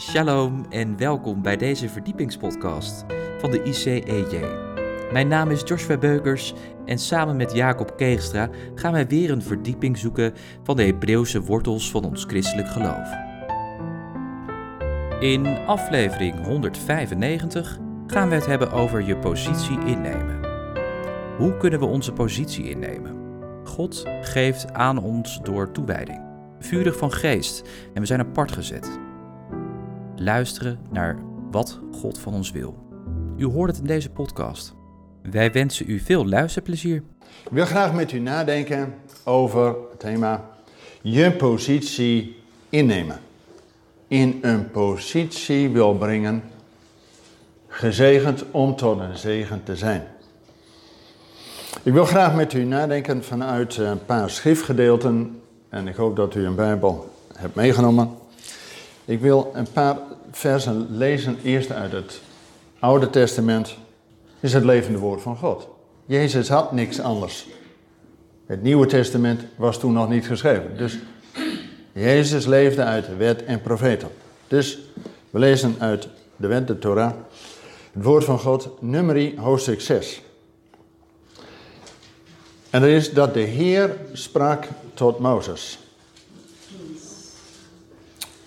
Shalom en welkom bij deze verdiepingspodcast van de ICEJ. Mijn naam is Joshua Beukers en samen met Jacob Keegstra gaan wij weer een verdieping zoeken van de Hebreeuwse wortels van ons christelijk geloof. In aflevering 195 gaan we het hebben over je positie innemen. Hoe kunnen we onze positie innemen? God geeft aan ons door toewijding, vurig van geest en we zijn apart gezet luisteren naar wat God van ons wil. U hoort het in deze podcast. Wij wensen u veel luisterplezier. Ik wil graag met u nadenken over het thema je positie innemen. In een positie wil brengen, gezegend om tot een zegen te zijn. Ik wil graag met u nadenken vanuit een paar schriftgedeelten en ik hoop dat u een Bijbel hebt meegenomen. Ik wil een paar versen lezen eerst uit het Oude Testament. is het levende woord van God. Jezus had niks anders. Het Nieuwe Testament was toen nog niet geschreven. Dus Jezus leefde uit de wet en profeten. Dus we lezen uit de wet, de Torah, het woord van God, nummerie, hoofdstuk 6. En er is dat de Heer sprak tot Mozes.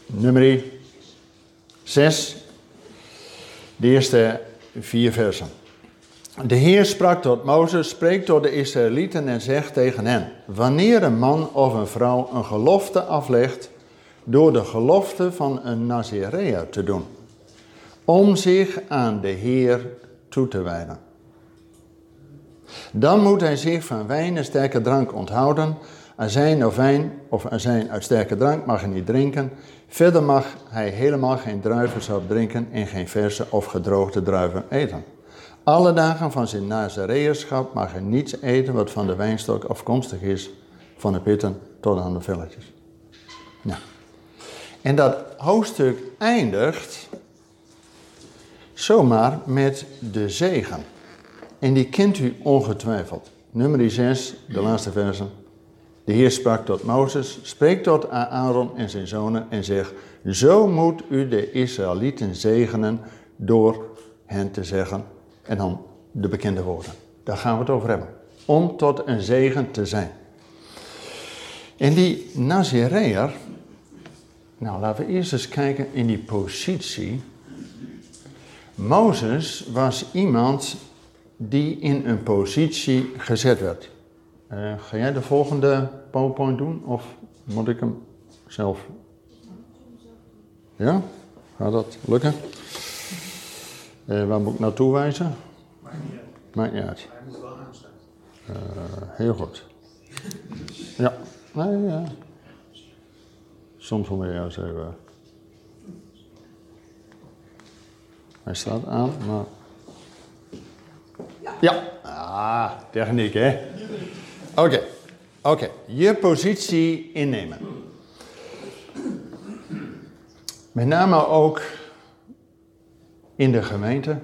Nummerie 6, de eerste vier versen. De Heer sprak tot Mozes, spreek tot de Israëlieten en zegt tegen hen: Wanneer een man of een vrouw een gelofte aflegt door de gelofte van een Nazireër te doen, om zich aan de Heer toe te wijden. Dan moet hij zich van wijn en sterke drank onthouden. Azijn of wijn of azijn uit sterke drank mag hij niet drinken. Verder mag hij helemaal geen druivensap drinken en geen verse of gedroogde druiven eten. Alle dagen van zijn nazareërschap mag hij niets eten wat van de wijnstok afkomstig is, van de pitten tot aan de velletjes. Nou. En dat hoofdstuk eindigt zomaar met de zegen. En die kent u ongetwijfeld. Nummer 6, de laatste versen. De Heer sprak tot Mozes, spreek tot Aaron en zijn zonen en zeg, zo moet u de Israëlieten zegenen door hen te zeggen. En dan de bekende woorden. Daar gaan we het over hebben. Om tot een zegen te zijn. En die Nazireër, nou laten we eerst eens kijken in die positie. Mozes was iemand die in een positie gezet werd. Uh, ga jij de volgende PowerPoint doen of moet ik hem zelf? Ja? Gaat dat lukken? Uh, waar moet ik naartoe wijzen? Maakt niet uit. Hij moet wel aanstaan. Uh, heel goed. Ja, nee, ja. Soms moet je juist even. Hij staat aan, maar. Ja, ah, techniek hè. Oké, oké. Je positie innemen. Met name ook in de gemeente,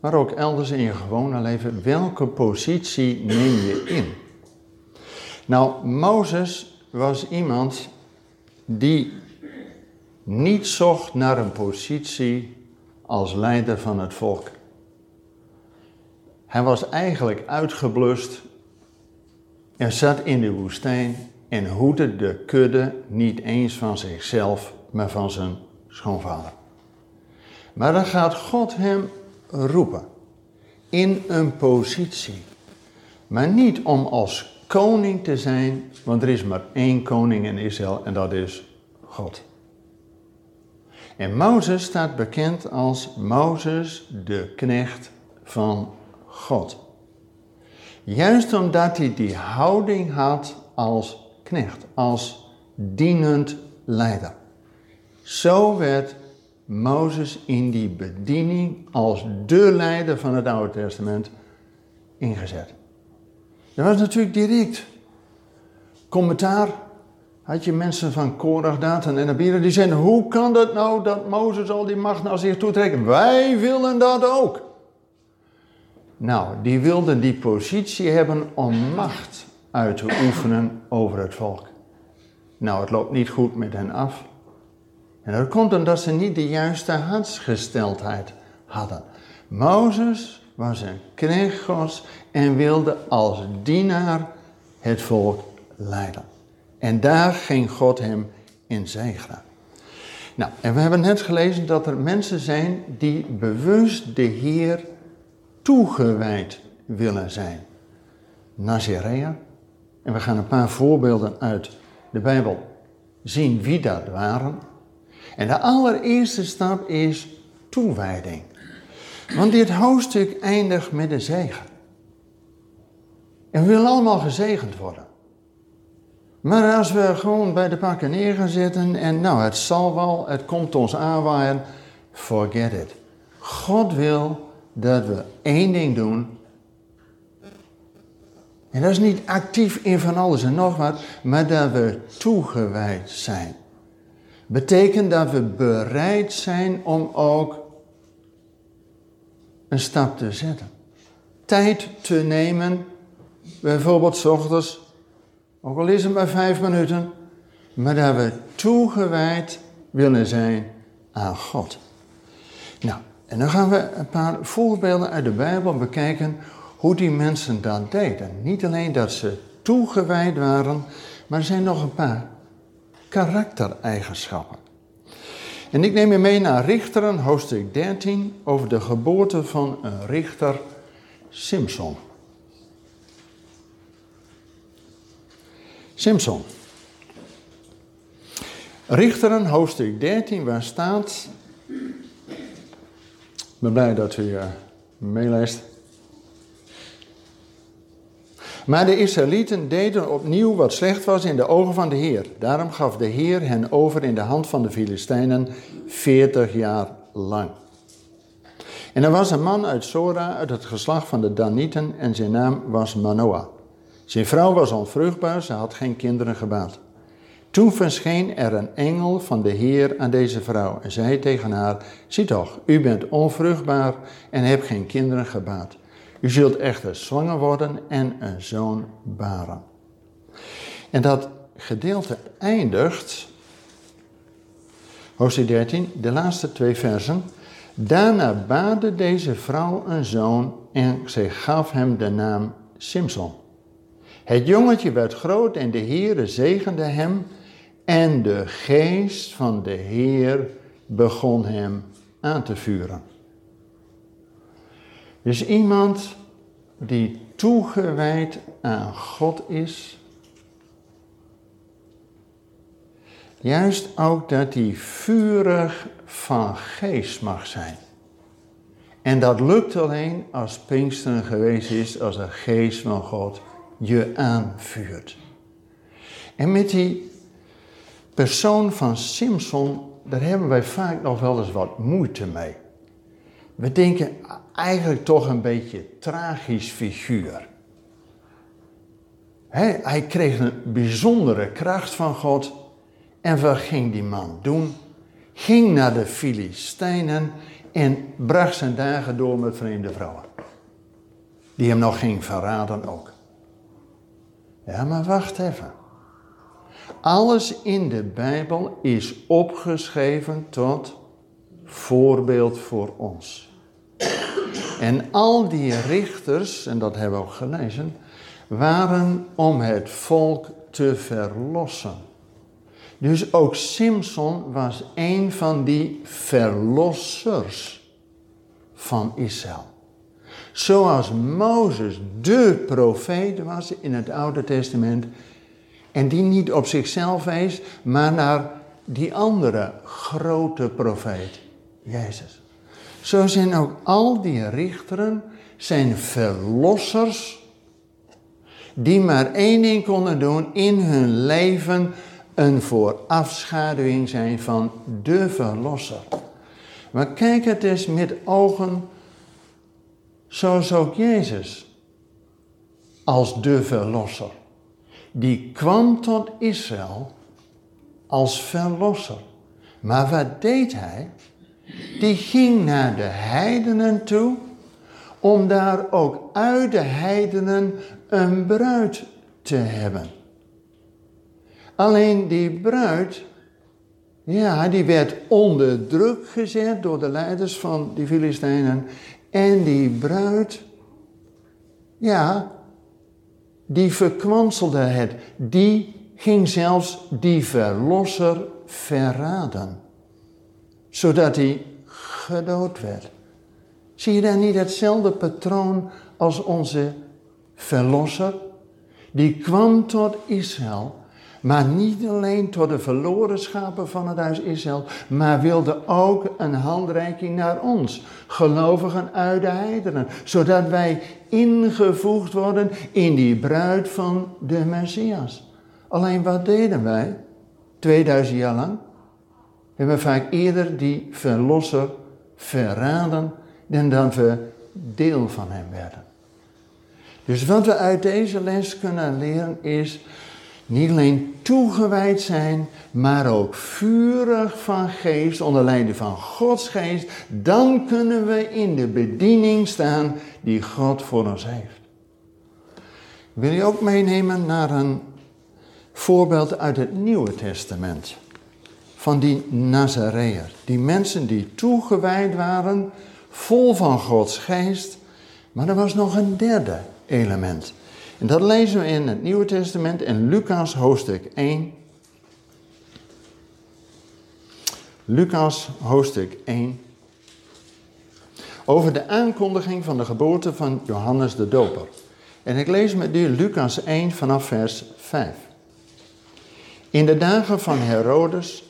maar ook elders in je gewone leven. Welke positie neem je in? Nou, Mozes was iemand die niet zocht naar een positie als leider van het volk. Hij was eigenlijk uitgeblust en zat in de woestijn en hoedde de kudde niet eens van zichzelf, maar van zijn schoonvader. Maar dan gaat God hem roepen in een positie. Maar niet om als koning te zijn, want er is maar één koning in Israël en dat is God. En Mozes staat bekend als Mozes, de knecht van God. Juist omdat hij die houding had als knecht, als dienend leider. Zo werd Mozes in die bediening als de leider van het Oude Testament ingezet. Dat was natuurlijk direct. Commentaar had je mensen van Korach, Datan en Abiram die zeiden: Hoe kan dat nou dat Mozes al die macht naar zich toe trekt? Wij willen dat ook. Nou, die wilden die positie hebben om macht uit te oefenen over het volk. Nou, het loopt niet goed met hen af. En dat komt omdat ze niet de juiste hartsgesteldheid hadden. Mozes was een knecht Gods en wilde als dienaar het volk leiden. En daar ging God hem in zegenen. Nou, en we hebben net gelezen dat er mensen zijn die bewust de Heer toegewijd willen zijn. Nazareër. En we gaan een paar voorbeelden uit de Bijbel zien wie dat waren. En de allereerste stap is toewijding. Want dit hoofdstuk eindigt met een zegen. En we willen allemaal gezegend worden. Maar als we gewoon bij de pakken neer gaan zitten en nou, het zal wel, het komt ons aanwaaien, forget it. God wil dat we één ding doen. En dat is niet actief in van alles en nog wat, maar dat we toegewijd zijn. Betekent dat we bereid zijn om ook een stap te zetten. Tijd te nemen, bijvoorbeeld s ochtends, ook al is het maar vijf minuten, maar dat we toegewijd willen zijn aan God. Nou, en dan gaan we een paar voorbeelden uit de Bijbel bekijken hoe die mensen dat deden. Niet alleen dat ze toegewijd waren, maar er zijn nog een paar karaktereigenschappen. En ik neem je mee naar Richteren, hoofdstuk 13, over de geboorte van een richter, Simpson. Simpson. Richteren, hoofdstuk 13, waar staat. Ben blij dat u uh, meeleest. Maar de Israëlieten deden opnieuw wat slecht was in de ogen van de Heer. Daarom gaf de Heer hen over in de hand van de Filistijnen 40 jaar lang. En er was een man uit Sora, uit het geslacht van de Danieten, en zijn naam was Manoah. Zijn vrouw was onvruchtbaar, ze had geen kinderen gebaat. Toen verscheen er een engel van de Heer aan deze vrouw en zei tegen haar: Zie toch, u bent onvruchtbaar en hebt geen kinderen gebaat. U zult echter zwanger worden en een zoon baren. En dat gedeelte eindigt, hoofdstuk 13, de laatste twee versen. Daarna baarde deze vrouw een zoon en zij gaf hem de naam Simson. Het jongetje werd groot en de Heere zegende hem en de geest van de Heer begon hem aan te vuren. Dus iemand die toegewijd aan God is. Juist ook dat hij vurig van geest mag zijn. En dat lukt alleen als Pinksteren geweest is, als de geest van God je aanvuurt. En met die persoon van Simpson, daar hebben wij vaak nog wel eens wat moeite mee. We denken eigenlijk toch een beetje tragisch figuur. hij kreeg een bijzondere kracht van God. En wat ging die man doen? Ging naar de Filistijnen en bracht zijn dagen door met vreemde vrouwen. Die hem nog ging verraden ook. Ja, maar wacht even. Alles in de Bijbel is opgeschreven tot voorbeeld voor ons. En al die richters, en dat hebben we ook gelezen, waren om het volk te verlossen. Dus ook Simson was een van die verlossers van Israël. Zoals Mozes de profeet was in het Oude Testament. En die niet op zichzelf wees, maar naar die andere grote profeet, Jezus. Zo zijn ook al die richteren, zijn verlossers, die maar één ding konden doen in hun leven, een voorafschaduwing zijn van de verlosser. Maar kijk het eens met ogen zoals ook Jezus als de verlosser. Die kwam tot Israël als verlosser. Maar wat deed hij? Die ging naar de heidenen toe om daar ook uit de heidenen een bruid te hebben. Alleen die bruid, Ja, die werd onder druk gezet door de leiders van die Filistijnen. En die bruid, ja, die verkwanselde het. Die ging zelfs die verlosser verraden. Zodat hij gedood werd. Zie je daar niet hetzelfde patroon als onze verlosser? Die kwam tot Israël, maar niet alleen tot de verloren schapen van het huis Israël, maar wilde ook een handreiking naar ons, gelovigen uit de heidenen, zodat wij ingevoegd worden in die bruid van de Messias. Alleen wat deden wij 2000 jaar lang? We hebben vaak eerder die verlosser verraden dan dat we deel van hem werden. Dus wat we uit deze les kunnen leren is niet alleen toegewijd zijn, maar ook vurig van geest, onder leiding van Gods geest. Dan kunnen we in de bediening staan die God voor ons heeft. Wil je ook meenemen naar een voorbeeld uit het Nieuwe Testament? Van die Nazareër, die mensen die toegewijd waren, vol van Gods geest. Maar er was nog een derde element. En dat lezen we in het Nieuwe Testament in Lucas hoofdstuk 1. Lucas hoofdstuk 1. Over de aankondiging van de geboorte van Johannes de Doper. En ik lees met u Lucas 1 vanaf vers 5. In de dagen van Herodes,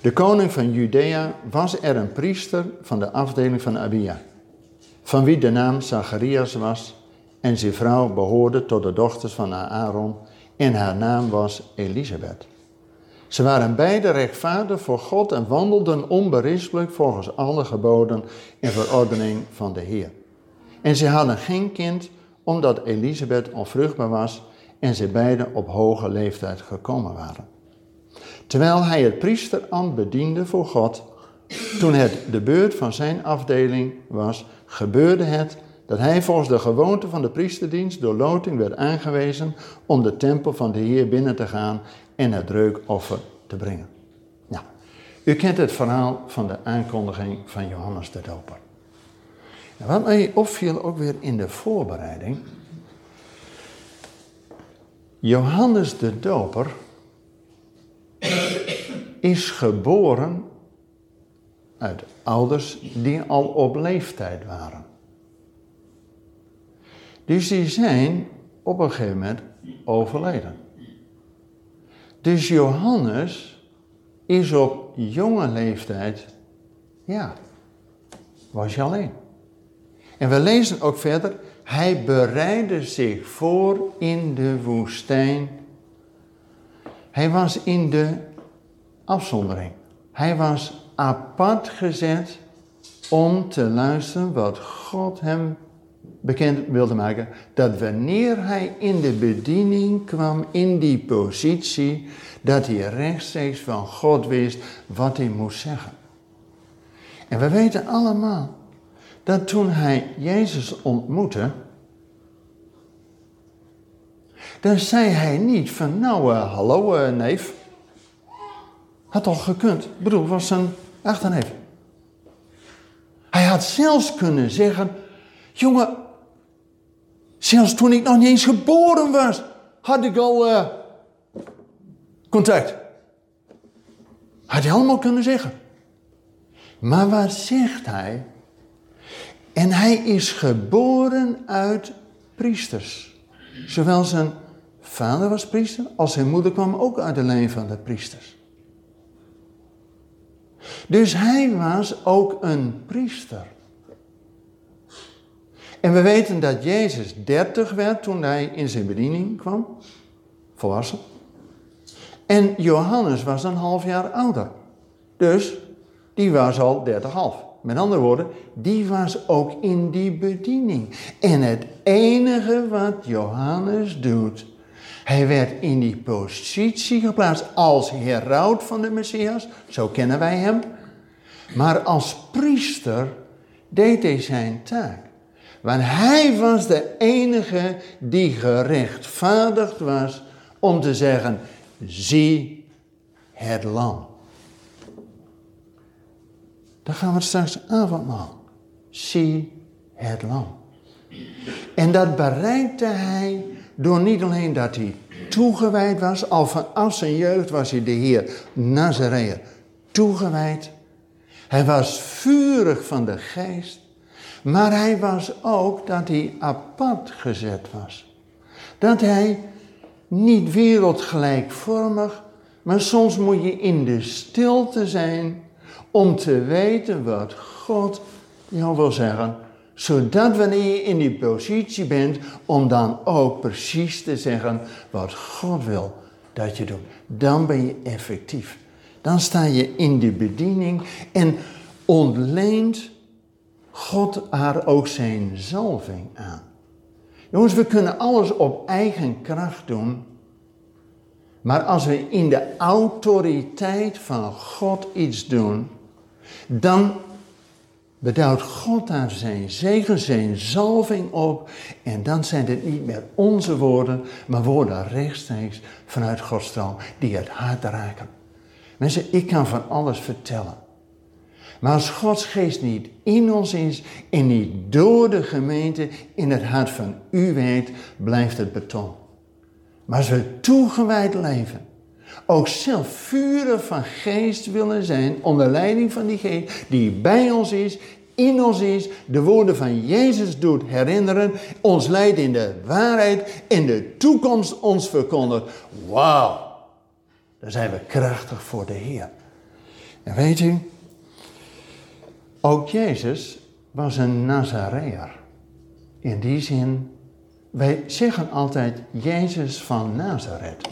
de koning van Judea, was er een priester van de afdeling van Abia van wie de naam Zacharias was, en zijn vrouw behoorde tot de dochters van Aaron, en haar naam was Elisabeth. Ze waren beide rechtvaardig voor God en wandelden onberispelijk volgens alle geboden en verordening van de Heer. En ze hadden geen kind, omdat Elisabeth onvruchtbaar was en ze beiden op hoge leeftijd gekomen waren. Terwijl hij het priesterambt bediende voor God, toen het de beurt van zijn afdeling was, gebeurde het dat hij volgens de gewoonte van de priesterdienst door loting werd aangewezen om de tempel van de Heer binnen te gaan en het reukoffer te brengen. Nou, u kent het verhaal van de aankondiging van Johannes de Doper. En wat mij opviel ook weer in de voorbereiding. Johannes de Doper is geboren uit ouders die al op leeftijd waren. Dus die zijn op een gegeven moment overleden. Dus Johannes is op jonge leeftijd, ja, was je alleen. En we lezen ook verder, hij bereidde zich voor in de woestijn. Hij was in de afzondering. Hij was apart gezet om te luisteren wat God hem bekend wilde maken. Dat wanneer hij in de bediening kwam, in die positie, dat hij rechtstreeks van God wist wat hij moest zeggen. En we weten allemaal dat toen hij Jezus ontmoette, dan zei hij niet van nou, uh, hallo uh, neef. Had toch gekund. Ik bedoel, was een achterneef. Hij had zelfs kunnen zeggen: Jongen, zelfs toen ik nog niet eens geboren was, had ik al uh, contact. Had hij allemaal kunnen zeggen. Maar wat zegt hij? En hij is geboren uit priesters. Zowel zijn vader was priester, als zijn moeder kwam ook uit de lijn van de priesters. Dus hij was ook een priester. En we weten dat Jezus 30 werd toen hij in zijn bediening kwam, volwassen. En Johannes was een half jaar ouder. Dus die was al 30,5. Met andere woorden, die was ook in die bediening. En het enige wat Johannes doet, hij werd in die positie geplaatst als heraut van de Messias, zo kennen wij hem. Maar als priester deed hij zijn taak. Want hij was de enige die gerechtvaardigd was om te zeggen: zie het lam. Dan gaan we straks avondmaal. Zie het lam. En dat bereikte hij door niet alleen dat hij toegewijd was, al vanaf zijn jeugd was hij de Heer Nazareër toegewijd. Hij was vurig van de geest, maar hij was ook dat hij apart gezet was. Dat hij niet wereldgelijkvormig, maar soms moet je in de stilte zijn om te weten wat God jou wil zeggen. Zodat wanneer je in die positie bent, om dan ook precies te zeggen wat God wil dat je doet. Dan ben je effectief. Dan sta je in de bediening en ontleent God haar ook zijn zalving aan. Jongens, we kunnen alles op eigen kracht doen. Maar als we in de autoriteit van God iets doen, dan beduidt God daar zijn zegen, zijn zalving op. En dan zijn het niet meer onze woorden, maar woorden rechtstreeks vanuit Gods die het hart raken. Mensen, ik kan van alles vertellen. Maar als Gods geest niet in ons is en niet door de gemeente in het hart van u weet, blijft het beton. Maar als we toegewijd leven, ook zelf vuren van geest willen zijn, onder leiding van die geest die bij ons is, in ons is, de woorden van Jezus doet herinneren, ons leidt in de waarheid en de toekomst ons verkondigt. Wauw, dan zijn we krachtig voor de Heer. En weet u, ook Jezus was een Nazareër. In die zin, wij zeggen altijd Jezus van Nazareth.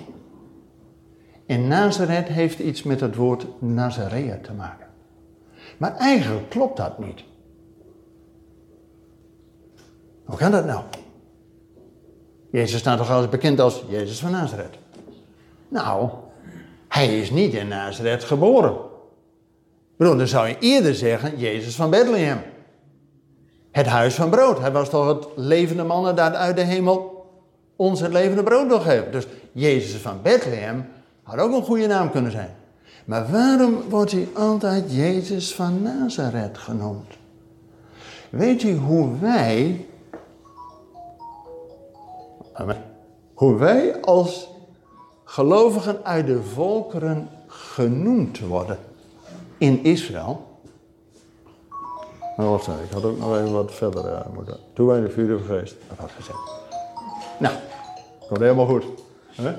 En Nazareth heeft iets met het woord Nazareër te maken. Maar eigenlijk klopt dat niet. Hoe kan dat nou? Jezus staat toch als bekend als Jezus van Nazareth? Nou, hij is niet in Nazareth geboren. Bedoel, dan zou je eerder zeggen Jezus van Bethlehem. Het huis van brood. Hij was toch het levende man dat uit de hemel ons het levende brood geven. Dus Jezus van Bethlehem had ook een goede naam kunnen zijn. Maar waarom wordt hij altijd Jezus van Nazareth genoemd? Weet u hoe wij, hoe wij als gelovigen uit de volkeren genoemd worden in Israël? Nou, wacht even, ik had ook nog even wat verder uh, moeten. Toen wij de vuur geweest, dat had gezegd. Nou, komt helemaal goed. Hè?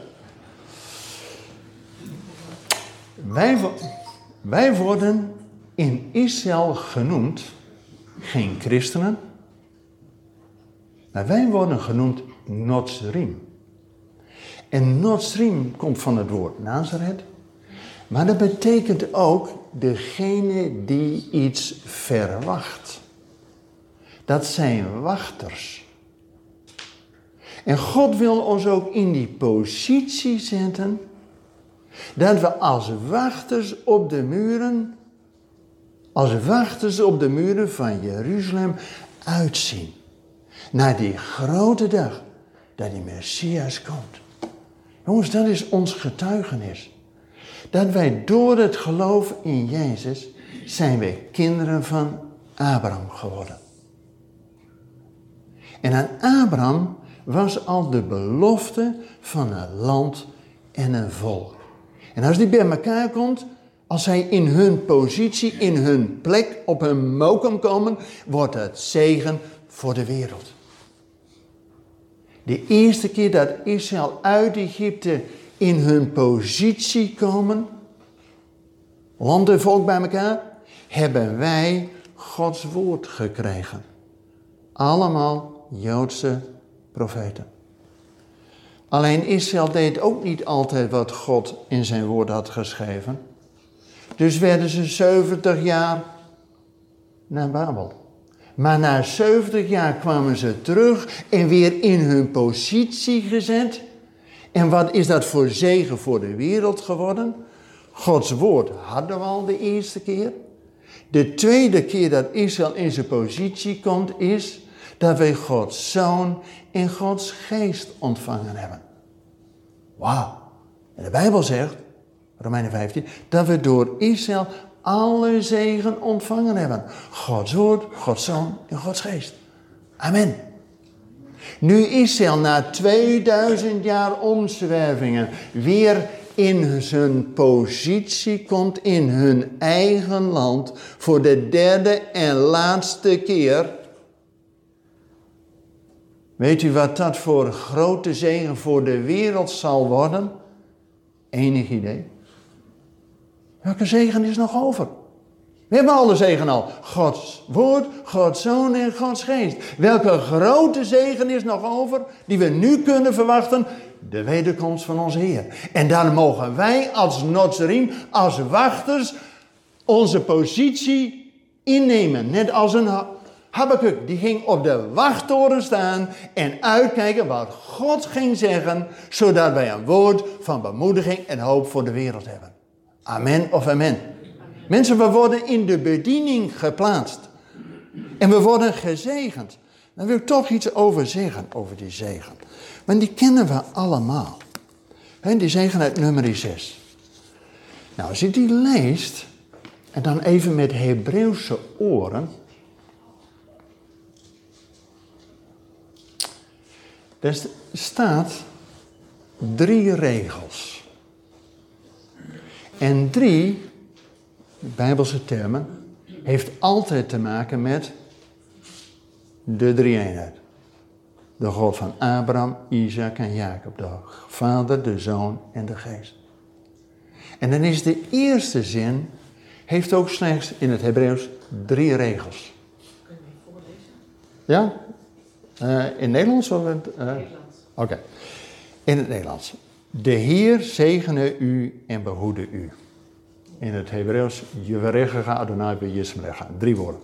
Wij, worden in Israël genoemd, geen christenen, maar wij worden genoemd Notsrim. En Notsrim komt van het woord Nazareth, maar dat betekent ook degene die iets verwacht. Dat zijn wachters. En God wil ons ook in die positie zetten dat we als wachters op de muren, als wachters op de muren van Jeruzalem uitzien. Naar die grote dag dat die Messias komt. Jongens, dat is ons getuigenis. Dat wij door het geloof in Jezus zijn wij kinderen van Abraham geworden. En aan Abraham was al de belofte van een land en een volk. En als die bij elkaar komt, als zij in hun positie, in hun plek, op hun mokum komen, wordt het zegen voor de wereld. De eerste keer dat Israël uit Egypte in hun positie komen, land en volk bij elkaar, hebben wij Gods woord gekregen. Allemaal Joodse profeten. Alleen Israël deed ook niet altijd wat God in zijn woord had geschreven. Dus werden ze 70 jaar naar Babel. Maar na 70 jaar kwamen ze terug en weer in hun positie gezet. En wat is dat voor zegen voor de wereld geworden? Gods woord hadden we al de eerste keer. De tweede keer dat Israël in zijn positie komt is dat wij Gods zoon en Gods geest ontvangen hebben. Wauw, En de Bijbel zegt, Romeinen 15, dat we door Israël alle zegen ontvangen hebben. Gods woord, Gods zoon en Gods geest. Amen. Nu Israël na 2000 jaar omzwervingen weer in zijn positie komt in hun eigen land voor de derde en laatste keer. Weet u wat dat voor grote zegen voor de wereld zal worden? Enig idee? Welke zegen is nog over? We hebben alle zegen al. Gods woord, Gods zoon en Gods geest. Welke grote zegen is nog over die we nu kunnen verwachten? De wederkomst van onze Heer. En dan mogen wij als Notserim, als wachters, onze positie innemen. Net als een Habakkuk, die ging op de wachttoren staan en uitkijken wat God ging zeggen, zodat wij een woord van bemoediging en hoop voor de wereld hebben. Amen of amen. Mensen, we worden in de bediening geplaatst. En we worden gezegend. Daar wil ik toch iets over zeggen, over die zegen. Want die kennen we allemaal. Die zegen uit nummer 6. Nou, als je die leest, en dan even met Hebreeuwse oren. Er staat drie regels. En drie Bijbelse termen, heeft altijd te maken met de drie-eenheid. De God van Abraham, Isaac en Jacob. De Vader, de Zoon en de Geest. En dan is de eerste zin, heeft ook slechts in het Hebreeuws drie regels. Kun je voorlezen? Ja? Uh, in Nederlands of in het... Uh, Oké. In het Nederlands. De Heer zegene u en behoede u in het Hebreeuws, Jeveregecha Adonai Yismrecha. Drie woorden.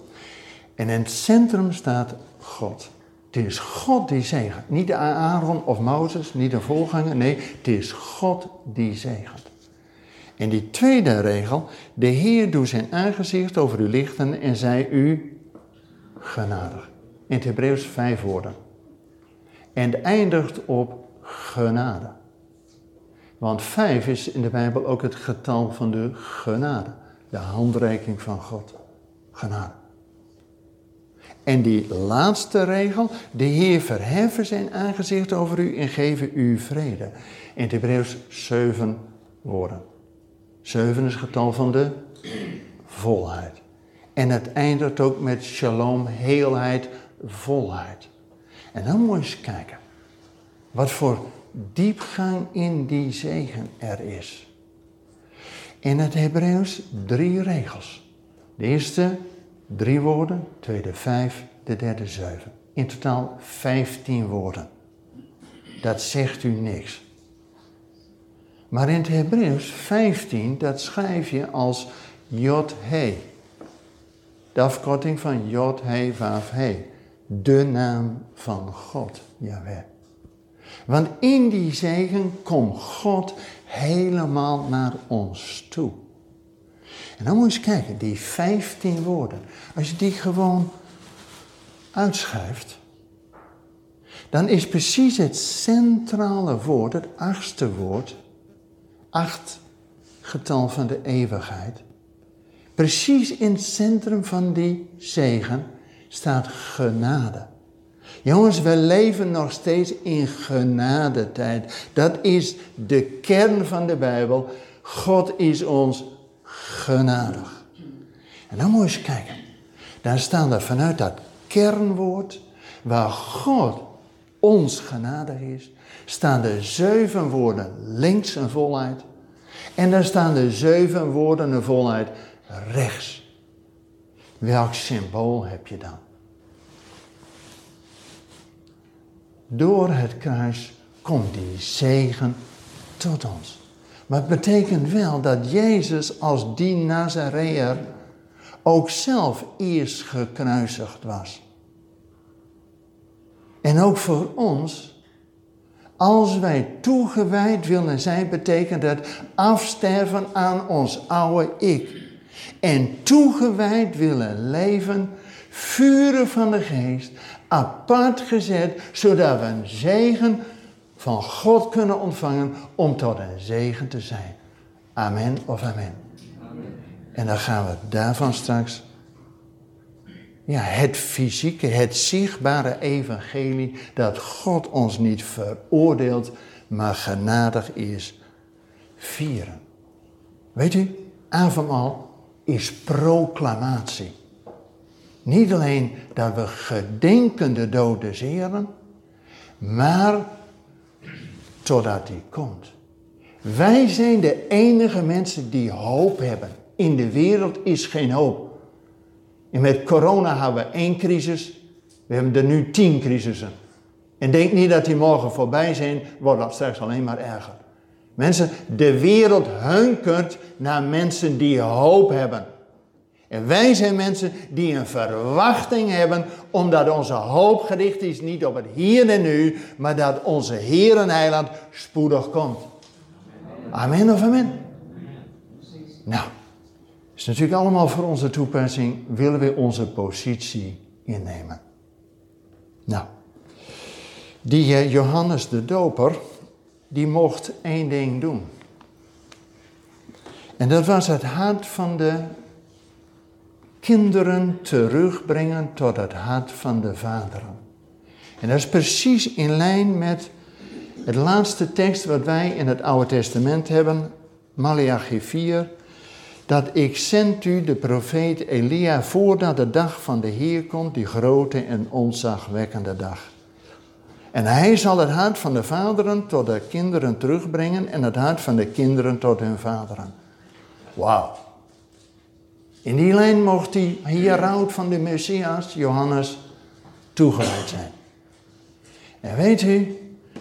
En in het centrum staat God. Het is God die zegent. Niet Aaron of Mozes, niet een voorganger. Nee, het is God die zegent. En die tweede regel, de Heer doet zijn aangezicht over u lichten en zij u genadig. In het vijf woorden. En eindigt op genade. Want vijf is in de Bijbel ook het getal van de genade. De handreiking van God. Genade. En die laatste regel, de Heer verheffen zijn aangezicht over u en geven u vrede. In het zeven woorden. Zeven is het getal van de volheid. En het eindigt ook met shalom, heelheid, volheid. En dan moet je eens kijken. Wat voor diepgang in die zegen er is. In het Hebreeuws drie regels. De eerste drie woorden, de tweede vijf, de derde zeven. In totaal vijftien woorden. Dat zegt u niks. Maar in het Hebreeuws 15, dat schrijf je als Jod-He. De afkorting van Jod-He, Vav-He. De naam van God, Jaweh. Want in die zegen komt God helemaal naar ons toe. En dan moet je eens kijken, die 15 woorden. Als je die gewoon uitschrijft, dan is precies het centrale woord, het achtste woord, acht getal van de eeuwigheid. Precies in het centrum van die zegen staat genade. Jongens, we leven nog steeds in genadetijd. Dat is de kern van de Bijbel. God is ons genadig. En dan moet je eens kijken. Daar staan er vanuit dat kernwoord, waar God ons genadig is, staan de zeven woorden links een volheid. En daar staan de zeven woorden een volheid rechts. Welk symbool heb je dan? door het kruis komt die zegen tot ons. Maar het betekent wel dat Jezus als die Nazareër ook zelf eerst gekruisigd was. En ook voor ons, als wij toegewijd willen zijn, betekent het afsterven aan ons oude ik. En toegewijd willen leven, vuren van de geest, apart gezet, zodat we een zegen van God kunnen ontvangen om tot een zegen te zijn. Amen of amen. amen. En dan gaan we daarvan straks ja, het fysieke, het zichtbare evangelie dat God ons niet veroordeelt, maar genadig is, vieren. Weet u, avondmaal is proclamatie. Niet alleen dat we gedenken de dode zeren, maar totdat hij komt. Wij zijn de enige mensen die hoop hebben. In de wereld is geen hoop. En met corona hebben we één crisis. We hebben er nu tien crisissen. En denk niet dat die morgen voorbij zijn, wordt dat straks alleen maar erger. Mensen, de wereld hunkert naar mensen die hoop hebben. En wij zijn mensen die een verwachting hebben, omdat onze hoop gericht is niet op het hier en nu, maar dat onze Heer en Heiland spoedig komt. Amen of amen? Nou, is natuurlijk allemaal voor onze toepassing, willen we onze positie innemen. Nou, die eh, Johannes de Doper, die mocht één ding doen. En dat was het hart van de kinderen terugbrengen tot het hart van de vaderen. En dat is precies in lijn met het laatste tekst wat wij in het Oude Testament hebben, Malachi 4, dat ik zend u de profeet Elia voordat de dag van de Heer komt, die grote en onzagwekkende dag. En hij zal het hart van de vaderen tot de kinderen terugbrengen en het hart van de kinderen tot hun vaderen. Wauw. In die lijn mocht die hieroud van de Messias, Johannes, toegewijd zijn. En weet u,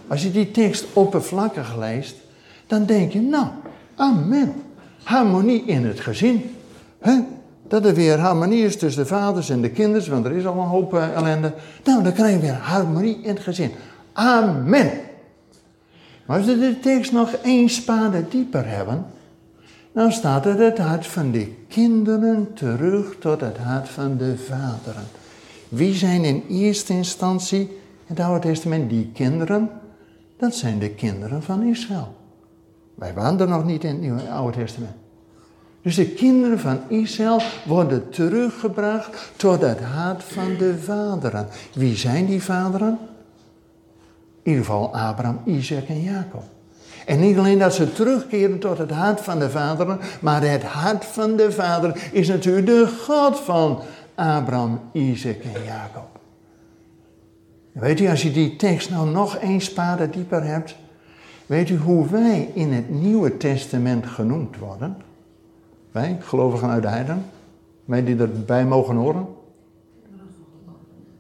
als je die tekst oppervlakkig leest, dan denk je, nou, amen. Harmonie in het gezin. He? Dat er weer harmonie is tussen de vaders en de kinderen, want er is al een hoop uh, ellende. Nou, dan krijg je weer harmonie in het gezin. Amen. Maar als we de tekst nog één spade dieper hebben, dan staat er het hart van de kinderen terug tot het hart van de vaderen. Wie zijn in eerste instantie in het Oude Testament die kinderen? Dat zijn de kinderen van Israël. Wij waren er nog niet in het Oude Testament. Dus de kinderen van Israël worden teruggebracht tot het hart van de vaderen. Wie zijn die vaderen? In ieder geval Abraham, Isaac en Jacob. En niet alleen dat ze terugkeren tot het hart van de vaderen, maar het hart van de vader is natuurlijk de God van Abraham, Isaac en Jacob. Weet u, als je die tekst nou nog één spade dieper hebt, weet u hoe wij in het Nieuwe Testament genoemd worden? Wij, gelovigen uit de heiden, wij die erbij mogen horen.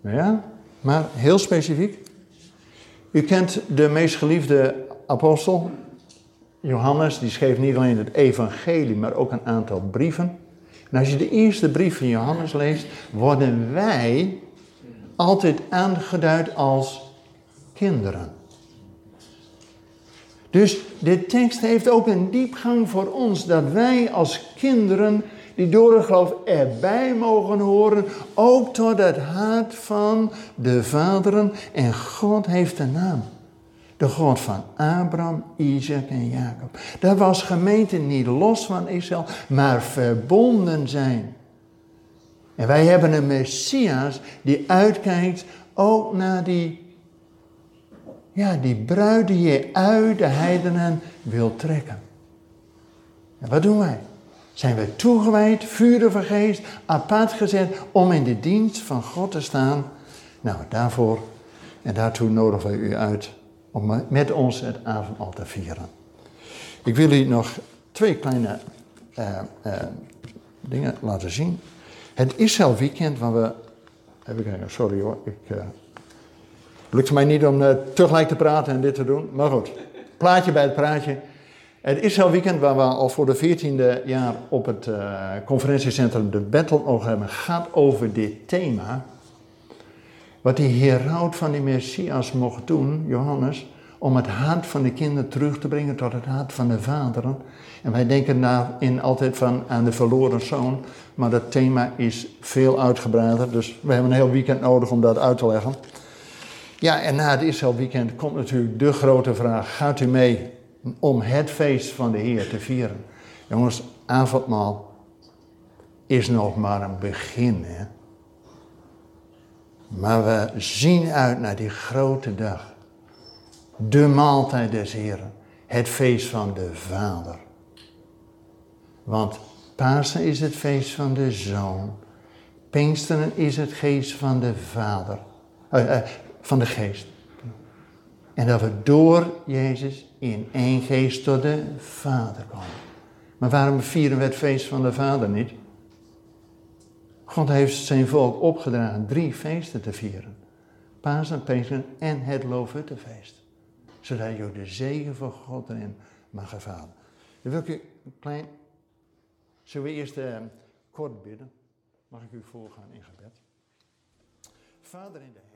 Ja, maar heel specifiek. U kent de meest geliefde apostel, Johannes, die schreef niet alleen het evangelie, maar ook een aantal brieven. En als je de eerste brief van Johannes leest, worden wij altijd aangeduid als kinderen. Dus de tekst heeft ook een diepgang voor ons dat wij als kinderen die door het geloof erbij mogen horen, ook tot het hart van de vaderen. En God heeft een naam. De God van Abraham, Isaac en Jacob. Dat was gemeente niet los van Israël, maar verbonden zijn. En wij hebben een Messias die uitkijkt ook naar die, ja, die bruid die je uit de heidenen wil trekken. En wat doen wij? Zijn we toegewijd, vuren geest, apart gezet om in de dienst van God te staan? Nou, daarvoor en daartoe nodigen wij u uit om met ons het avondmaal te vieren. Ik wil u nog twee kleine uh, uh, dingen laten zien. Het Israël weekend waar we. Sorry hoor. Ik, uh, lukt mij niet om tegelijk te praten en dit te doen. Maar goed, plaatje bij het praatje. Het Israël weekend waar we al voor de veertiende jaar op het conferentiecentrum de Battle over hebben, gaat over dit thema. Wat die heraut van die Messias mocht doen, Johannes, om het hart van de kinderen terug te brengen tot het hart van de vaderen. En wij denken daarin altijd van aan de verloren zoon, maar dat thema is veel uitgebreider, dus we hebben een heel weekend nodig om dat uit te leggen. Ja, en na het Israël-weekend komt natuurlijk de grote vraag: gaat u mee om het feest van de Heer te vieren? Jongens, avondmaal is nog maar een begin. Hè? Maar we zien uit naar die grote dag. De maaltijd des Heren. Het feest van de Vader. Want Pasen is het feest van de Zoon. Pinksteren is het feest van de Vader. Uh, uh, van de Geest. En dat we door Jezus in één geest tot de Vader komen. Maar waarom vieren we het feest van de Vader niet? God heeft zijn volk opgedragen drie feesten te vieren. Pasen, Pinksteren en het Loofhuttenfeest. Zodat je de zegen van God erin mag ervaren. Dan wil ik u een klein... Zullen we eerst uh, kort bidden? Mag ik u voorgaan in gebed? Vader in de hemel.